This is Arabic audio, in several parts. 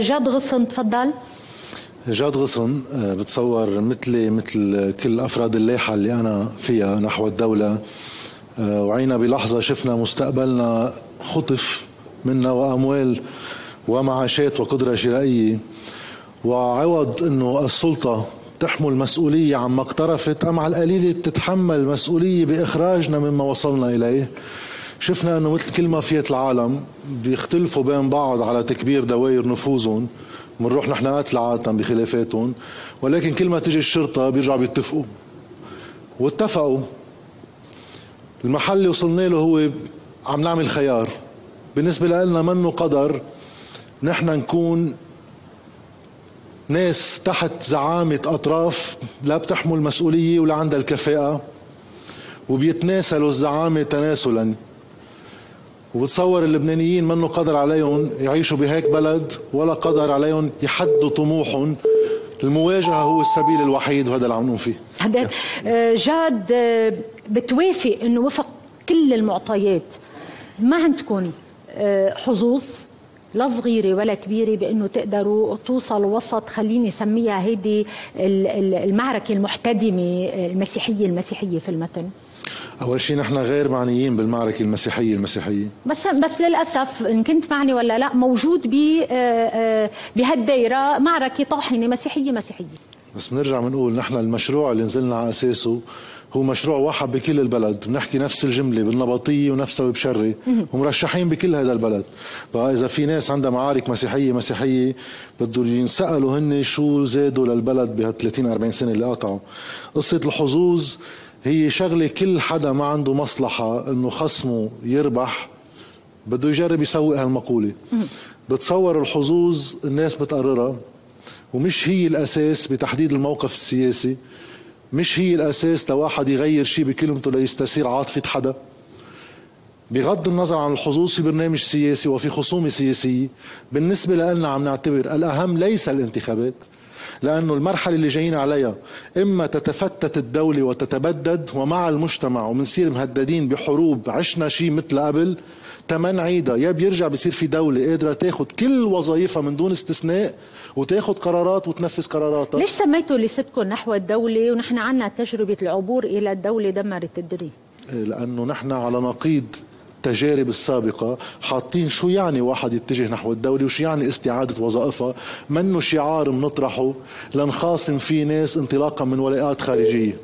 جاد غصن تفضل. جاد غصن بتصور مثلي مثل كل أفراد اللائحة اللي أنا فيها نحو الدولة. وعينا بلحظة شفنا مستقبلنا خطف منا وأموال ومعاشات وقدرة شرائية. وعوض إنه السلطة تحمل مسؤولية عما اقترفت أم على القليلة تتحمل مسؤولية بإخراجنا مما وصلنا إليه. شفنا أنه مثل كل مافيات العالم بيختلفوا بين بعض على تكبير دوائر نفوذهم بنروح نحن قتل عادة بخلافاتهم ولكن كل ما تيجي الشرطة بيرجعوا بيتفقوا. واتفقوا. المحل اللي وصلنا له هو عم نعمل خيار. بالنسبة لنا منه قدر نحن نكون ناس تحت زعامة أطراف لا بتحمل مسؤولية ولا عندها الكفاءة وبيتناسلوا الزعامة تناسلا. وبتصور اللبنانيين منه قدر عليهم يعيشوا بهيك بلد ولا قدر عليهم يحدوا طموحهم. المواجهة هو السبيل الوحيد وهذا اللي عم فيه. آه، جاد آه، بتوافق إنه وفق كل المعطيات. ما عندكم آه، حظوظ لا صغيرة ولا كبيرة بإنه تقدروا توصلوا وسط خليني أسميها هيدي المعركة المحتدمة المسيحية المسيحية في المتن. أول شيء نحن غير معنيين بالمعركة المسيحية المسيحية. بس بس للأسف إن كنت معني ولا لا موجود ب آه، آه، بهالدايره معركة طاحنة مسيحية مسيحية. بس بنرجع بنقول نحن المشروع اللي نزلنا على أساسه هو مشروع واحد بكل البلد. بنحكي نفس الجملة بالنبطية ونفسها بشري ومرشحين بكل هذا البلد. بقى إذا في ناس عندها معارك مسيحية مسيحية بده ينسألوا هن شو زادوا للبلد بهال 30 40 سنة اللي قطعوا. قصة الحظوظ هي شغلة كل حدا ما عنده مصلحة إنه خصمه يربح بده يجرب يسوق هالمقولة. بتصور الحظوظ الناس بتقررها ومش هي الأساس بتحديد الموقف السياسي مش هي الأساس لواحد يغير شيء بكلمته ليستثير عاطفة حدا. بغض النظر عن الحظوظ في برنامج سياسي وفي خصومة سياسية بالنسبة لنا عم نعتبر الأهم ليس الانتخابات لأنه المرحلة اللي جايين عليها إما تتفتت الدولة وتتبدد ومع المجتمع وبنصير مهددين بحروب عشنا شيء مثل قبل تمن عيدها. يا بيرجع بصير في دولة قادرة تاخذ كل وظائفها من دون استثناء وتاخذ قرارات وتنفذ قراراتها. ليش سميتوا اللي سبتكم نحو الدولة ونحن عنا تجربة العبور إلى الدولة دمرت الدنيا؟ إيه، لأنه نحن على نقيض التجارب السابقة حاطين شو يعني واحد يتجه نحو الدولة وشو يعني استعادة وظائفها؟ منه شعار بنطرحه لنخاصم فيه ناس انطلاقا من ولاءات خارجية؟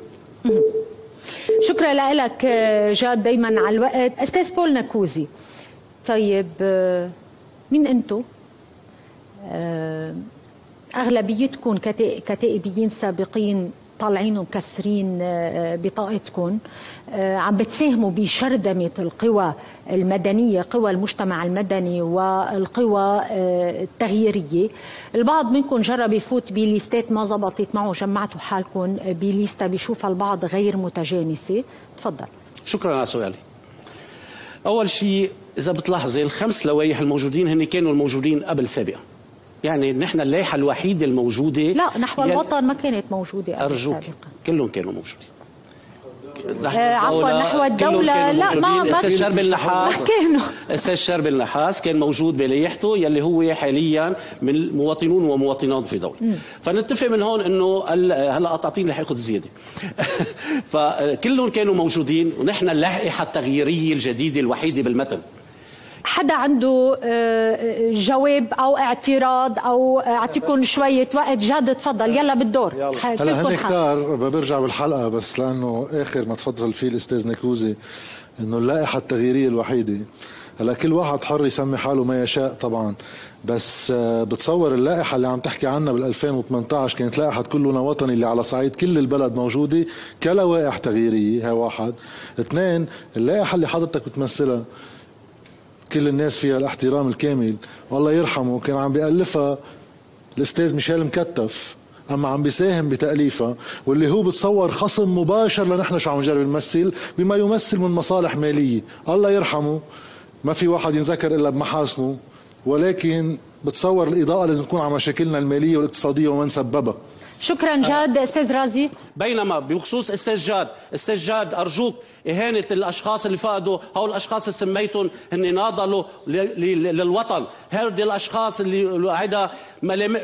شكرا لك جاد دايما على الوقت. أستاذ بول نكوزي. طيب آه، مين أنتم آه، أغلبيتكم كتائبيين سابقين طالعين ومكسرين آه، بطاقتكم. عم بتساهموا بشردمة القوى المدنية قوى المجتمع المدني والقوى التغييرية. البعض منكم جرب يفوت بليستات ما زبطت معه جمعتوا حالكم بليستا بيشوفها البعض غير متجانسة. تفضل. شكرا على سؤالي. أول شيء إذا بتلاحظي الخمس لوائح الموجودين هن كانوا الموجودين قبل سابقا. يعني نحن اللائحة الوحيدة الموجودة لا نحو يعني الوطن ما كانت موجودة قبل أرجوك سابقا كلهم كانوا موجودين. آه عفوا نحو الدولة لا ما أستاذ شرب النحاس كانوا. أستاذ شرب النحاس كان موجود بلايحته يلي هو حاليا من مواطنون ومواطنات في دولة. فنتفق من هون إنه هلا قطعتين رح ياخذ زيادة. فكلهم كانوا موجودين ونحن اللائحة التغييرية الجديدة الوحيدة بالمتن. حدا عنده آه، جواب أو اعتراض أو اعطيكم شوية وقت جاد تفضل يلا بالدور. هلا هن كتار برجع بالحلقة بس لأنه آخر ما تفضل فيه الأستاذ نكوزي إنه اللائحة التغييرية الوحيدة. هلا كل واحد حر يسمي حاله ما يشاء طبعا بس آه، بتصور اللائحة اللي عم تحكي عنها بال 2018 كانت لائحة كلنا وطني اللي على صعيد كل البلد موجودة كلوائح تغييرية هي واحد. اثنين اللائحة اللي حضرتك بتمثلها كل الناس فيها الاحترام الكامل. والله يرحمه كان عم بيألفها الأستاذ ميشيل مكتف. أما عم بيساهم بتأليفها واللي هو بتصور خصم مباشر لنحن شو عم نجرب نمثل بما يمثل من مصالح مالية. الله يرحمه. ما في واحد ينذكر إلا بمحاسنه ولكن بتصور الإضاءة لازم تكون على مشاكلنا المالية والاقتصادية ومن سببها شكرا جاد أستاذ رازي. بينما بخصوص السجاد السجاد أرجوك إهانة الأشخاص اللي فقدوا هؤلاء الأشخاص اللي سميتهم هن ناضلوا للوطن. هؤلاء الأشخاص اللي عدا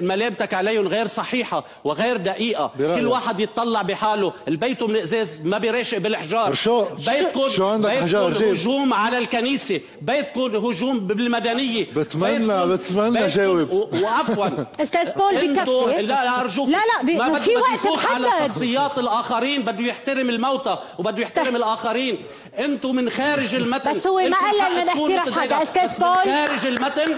ملامتك عليهم غير صحيحة وغير دقيقة. برأيك. كل واحد يتطلع بحاله. البيت من إزاز ما بيراشق بالحجار. شو بيتكم شو عندك حجار بيتكم هجوم على الكنيسة. بيتكم هجوم بالمدنية. بتمنى بتمنى جاوب. وعفوا. أستاذ بول بكفي. لا أرجوك. لا لا ما في وقت محدد على شخصيات الآخرين بده يحترم الموتى وبده يحترم الآخرين. أنتم من خارج المتن. بس هو ما قال لنا الاحترام حدا أستاذ بول. خارج المتن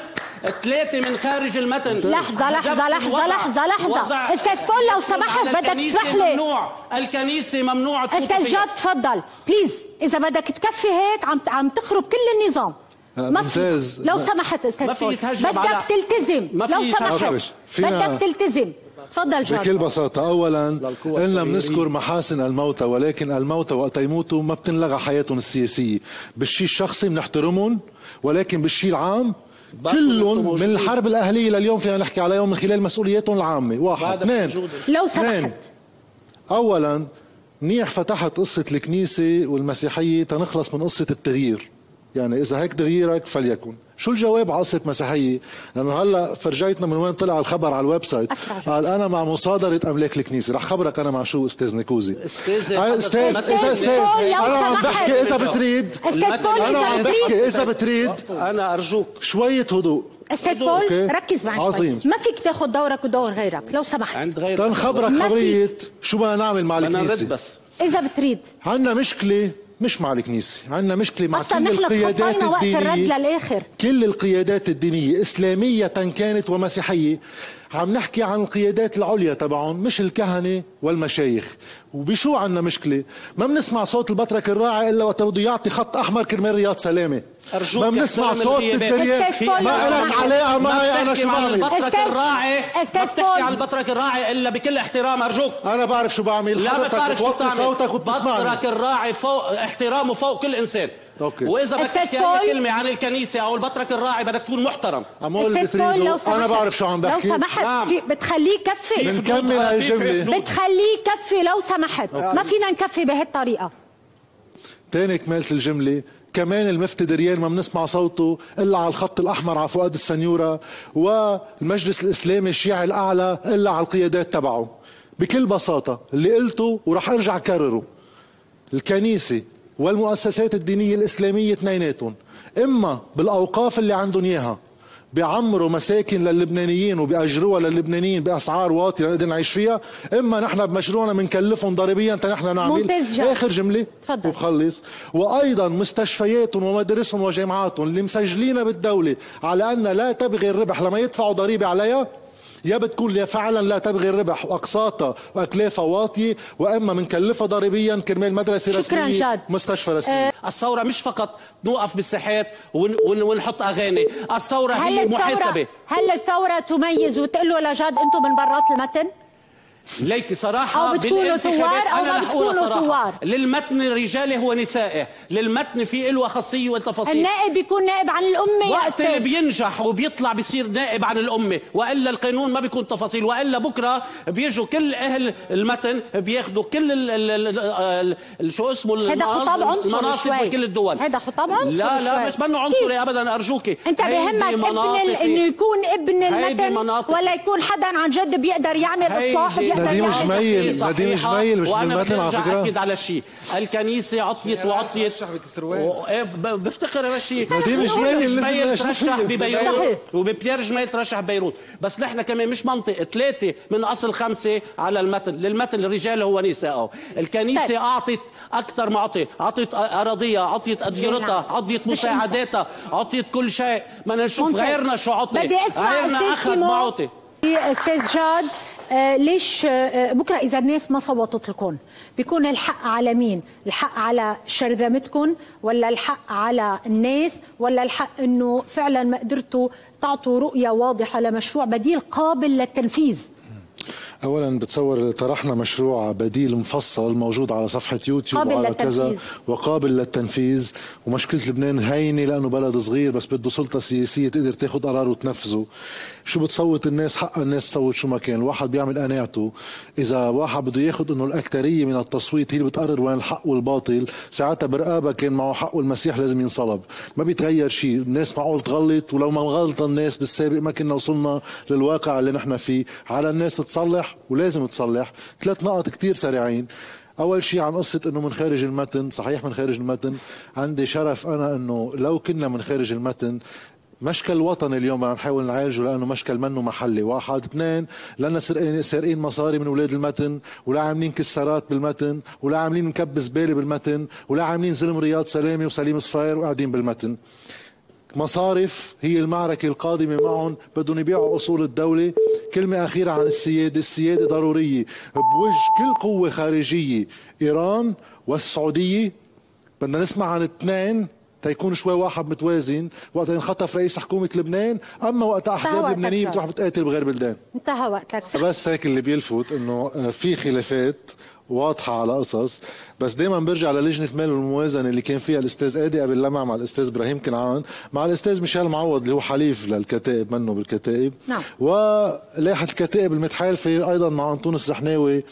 ثلاثة من خارج المتن. لحظة لحظة لحظة لحظة. لحظة أستاذ بول لو سمحت بدك تسمح لي. ممنوع. الكنيسة ممنوع أستاذ جاد تفضل. please إذا بدك تكفي هيك عم عم تخرب كل النظام. آه، ما في لو سمحت أستاذ بول. بدك تلتزم. لو سمحت. بدك تلتزم. تفضل جاد. بكل بساطة أولا قلنا بنذكر محاسن الموتى ولكن الموتى وقت يموتوا ما بتنلغى حياتهم السياسية. بالشيء الشخصي بنحترمهم ولكن بالشيء العام كلهم من الحرب الأهلية لليوم فينا نحكي عليهم من خلال مسؤولياتهم العامة. واحد. اثنين. لو سمحت. أولا منيح فتحت قصة الكنيسة والمسيحية تنخلص من قصة التغيير. يعني إذا هيك تغييرك فليكن. شو الجواب على قصه مسيحية؟ لأنه هلا فرجيتنا من وين طلع الخبر على ال website. قال أنا مع مصادرة أملاك الكنيسة. رح خبرك أنا مع شو أستاذ نيكوزي أستاذ أستاذ إذا أستاذ أنا عم بحكي إذا بتريد. أنا عم بحكي إذا بتريد. أنا أرجوك. شوية هدوء. أستاذ بول ركز معي عظيم. ما فيك تاخذ دورك ودور غيرك لو سمحت. عند غيرك. تنخبرك خبرية شو بدنا نعمل مع الكنيسة. بس. إذا بتريد. عندنا مشكلة. مش مع الكنيسة. عندنا مشكلة مع كل القيادات الدينية. للآخر. كل القيادات الدينية إسلامية كانت ومسيحية. عم نحكي عن القيادات العليا تبعهم مش الكهنة والمشايخ. وبشو عنا مشكلة؟ ما بنسمع صوت البطرك الراعي إلا وقت بده يعطي خط أحمر كرمال رياض سلامة. أرجوك ما بنسمع صوت الدريان ما لك علاقة معي أنا شو بعمل؟ البطرك الراعي. ما بتحكي عن البطرك الراعي إلا بكل احترام أرجوك. أنا بعرف شو بعمل. لا بتعرف شو بتعمل. صوتك وبتسمعني. البطرك الراعي فوق احترامه فوق كل إنسان. okay. وإذا بدك تحكي أي كلمة عن الكنيسة أو البطرك الراعي بدك تكون محترم. عمول بتريدوا أنا بعرف شو عم بحكي. لو سمحت نعم. بتخليه يكفي. بنكمل هاي الجملة. بتخليه يكفي لو سمحت. okay. ما فينا نكفي بهالطريقة. تاني كمالة الجملة. كمان المفتي دريان ما بنسمع صوته إلا على الخط الأحمر على فؤاد السنيورة والمجلس الإسلامي الشيعي الأعلى إلا على القيادات تبعه. بكل بساطة اللي قلته وراح أرجع كرره الكنيسة والمؤسسات الدينية الإسلامية اثنيناتهم إما بالأوقاف اللي عندهم إياها بيعمروا مساكن للبنانيين وبيأجروها للبنانيين بأسعار واطية نقدر نعيش فيها إما نحن بمشروعنا بنكلفهم ضريبيا نحن نعمل. آخر جملة. تفضل. وبخلص. وأيضا مستشفياتهم ومدارسهم وجامعاتهم اللي مسجلين بالدولة على أن لا تبغي الربح لما يدفعوا ضريبة عليها يا بتكون فعلا لا تبغي الربح واقساطها واكلافها واطيه وأما بنكلفها ضريبيا كرمال مدرسة شكرا رسمية جاد. مستشفى رسمي. أه. الثورة مش فقط نوقف بالساحات ونحط أغاني الثورة هي محاسبه هل الثورة تميز وتقول له لجاد أنتم من برات المتن؟ ليكي صراحة أو ثوار أو أنا صراحة. ثوار. للمتن رجاله ونسائه للمتن في له خاصية وتفاصيل النائب بيكون نائب عن الأمة وقت اللي بينجح وبيطلع بيصير نائب عن الأمة. وإلا القانون ما بيكون تفاصيل. وإلا بكرة بيجوا كل أهل المتن بياخذوا كل ال ال شو اسمه هذا خطاب عنصري بكل الدول. هذا خطاب عنصري لا لا مش منه عنصري أبدا أرجوكي أنت بهمك ابن إنه يكون ابن المتن ولا يكون حدا عن جد بيقدر يعمل إصلاح نديم جميل نديم جميل مش من المتن على فكرة. أكد على شيء. الكنيسة عطيت وعطيت. إيه، بفتخر على شيء. نديم جميل ترشح ببيروت. وبيير جميل ترشح ببيروت. بس نحن كمان مش منطق. ثلاثة من أصل خمسة على المتن. للمتن الرجال هو نساء الكنيسة طيب. أعطت أكثر ما أعطت. أعطت أراضيها أعطت أديرتها أعطت مساعداتها أعطت كل شيء. بدنا نشوف غيرنا شو عطي غيرنا أخذ ما عطي أستاذ جاد ليش آه بكرة إذا الناس ما صوتت لكم بيكون الحق على مين؟ الحق على شرذمتكم ولا الحق على الناس ولا الحق إنه فعلا ما قدرتوا تعطوا رؤية واضحة لمشروع بديل قابل للتنفيذ؟ اولا بتصور طرحنا مشروع بديل مفصل موجود على صفحة يوتيوب قابل وعلى. كذا وقابل للتنفيذ. ومشكلة لبنان هينة لأنه بلد صغير بس بده سلطة سياسية تقدر تاخذ قرار وتنفذه. شو بتصوت الناس؟ حق الناس تصوت شو ما كان. الواحد بيعمل قناعته. إذا واحد بده ياخذ إنه الأكثرية من التصويت هي اللي بتقرر وين الحق والباطل. ساعتها برقابة كان معه حق والمسيح لازم ينصلب. ما بيتغير شيء. الناس معقول تغلط؟ ولو ما غلط الناس بالسابق ما كنا وصلنا للواقع اللي نحن فيه. على الناس تصلح ولازم تصلح. ثلاث نقط كتير سريعين. أول شيء عن قصة إنه من خارج المتن صحيح من خارج المتن. عندي شرف أنا إنه لو كنا من خارج المتن مشكل وطني اليوم بدنا نحاول نعالجه لأنه مشكل منه محلي، واحد، اثنين لنا سارقين مصاري من أولاد المتن، ولا عاملين كسارات بالمتن، ولا عاملين مكب زباله بالمتن، ولا عاملين زلم رياض سلامه وسليم صفاير وقاعدين بالمتن. مصارف هي المعركة القادمة معهم بدهم يبيعوا أصول الدولة. كلمة أخيرة عن السيادة. السيادة ضرورية. بوجه كل قوة خارجية إيران والسعودية. بدنا نسمع عن اثنين تيكون شوي واحد متوازن. وقت ينخطف رئيس حكومة لبنان أما وقت أحزاب لبنانية. بتروح بتقاتل بغير بلدان. انتهى وقتك. بس هيك اللي بيلفت إنه آه، في خلافات. واضحة على قصص بس دائما برجع للجنة مال والموازنة اللي كان فيها الأستاذ آدي قبل لمع مع الأستاذ إبراهيم كنعان. مع الأستاذ ميشيل معوض اللي هو حليف للكتائب منه بالكتائب. نعم. ولائحة الكتائب المتحالفة أيضا مع أنطونس الزحناوي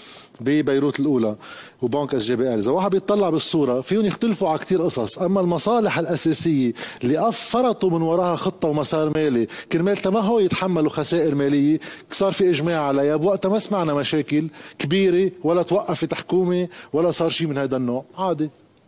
ببيروت الأولى وبنك SGBL. إذا واحد بيطلع بالصورة فيهم يختلفوا على كتير قصص. أما المصالح الأساسية اللي أف فرطوا من وراها خطة ومسار مالي كرمال ما هو يتحملوا خسائر مالية صار في إجماع عليها. بوقتها ما سمعنا مشاكل كبيرة ولا توقفت حكومة ولا صار شيء من هذا النوع. عادي.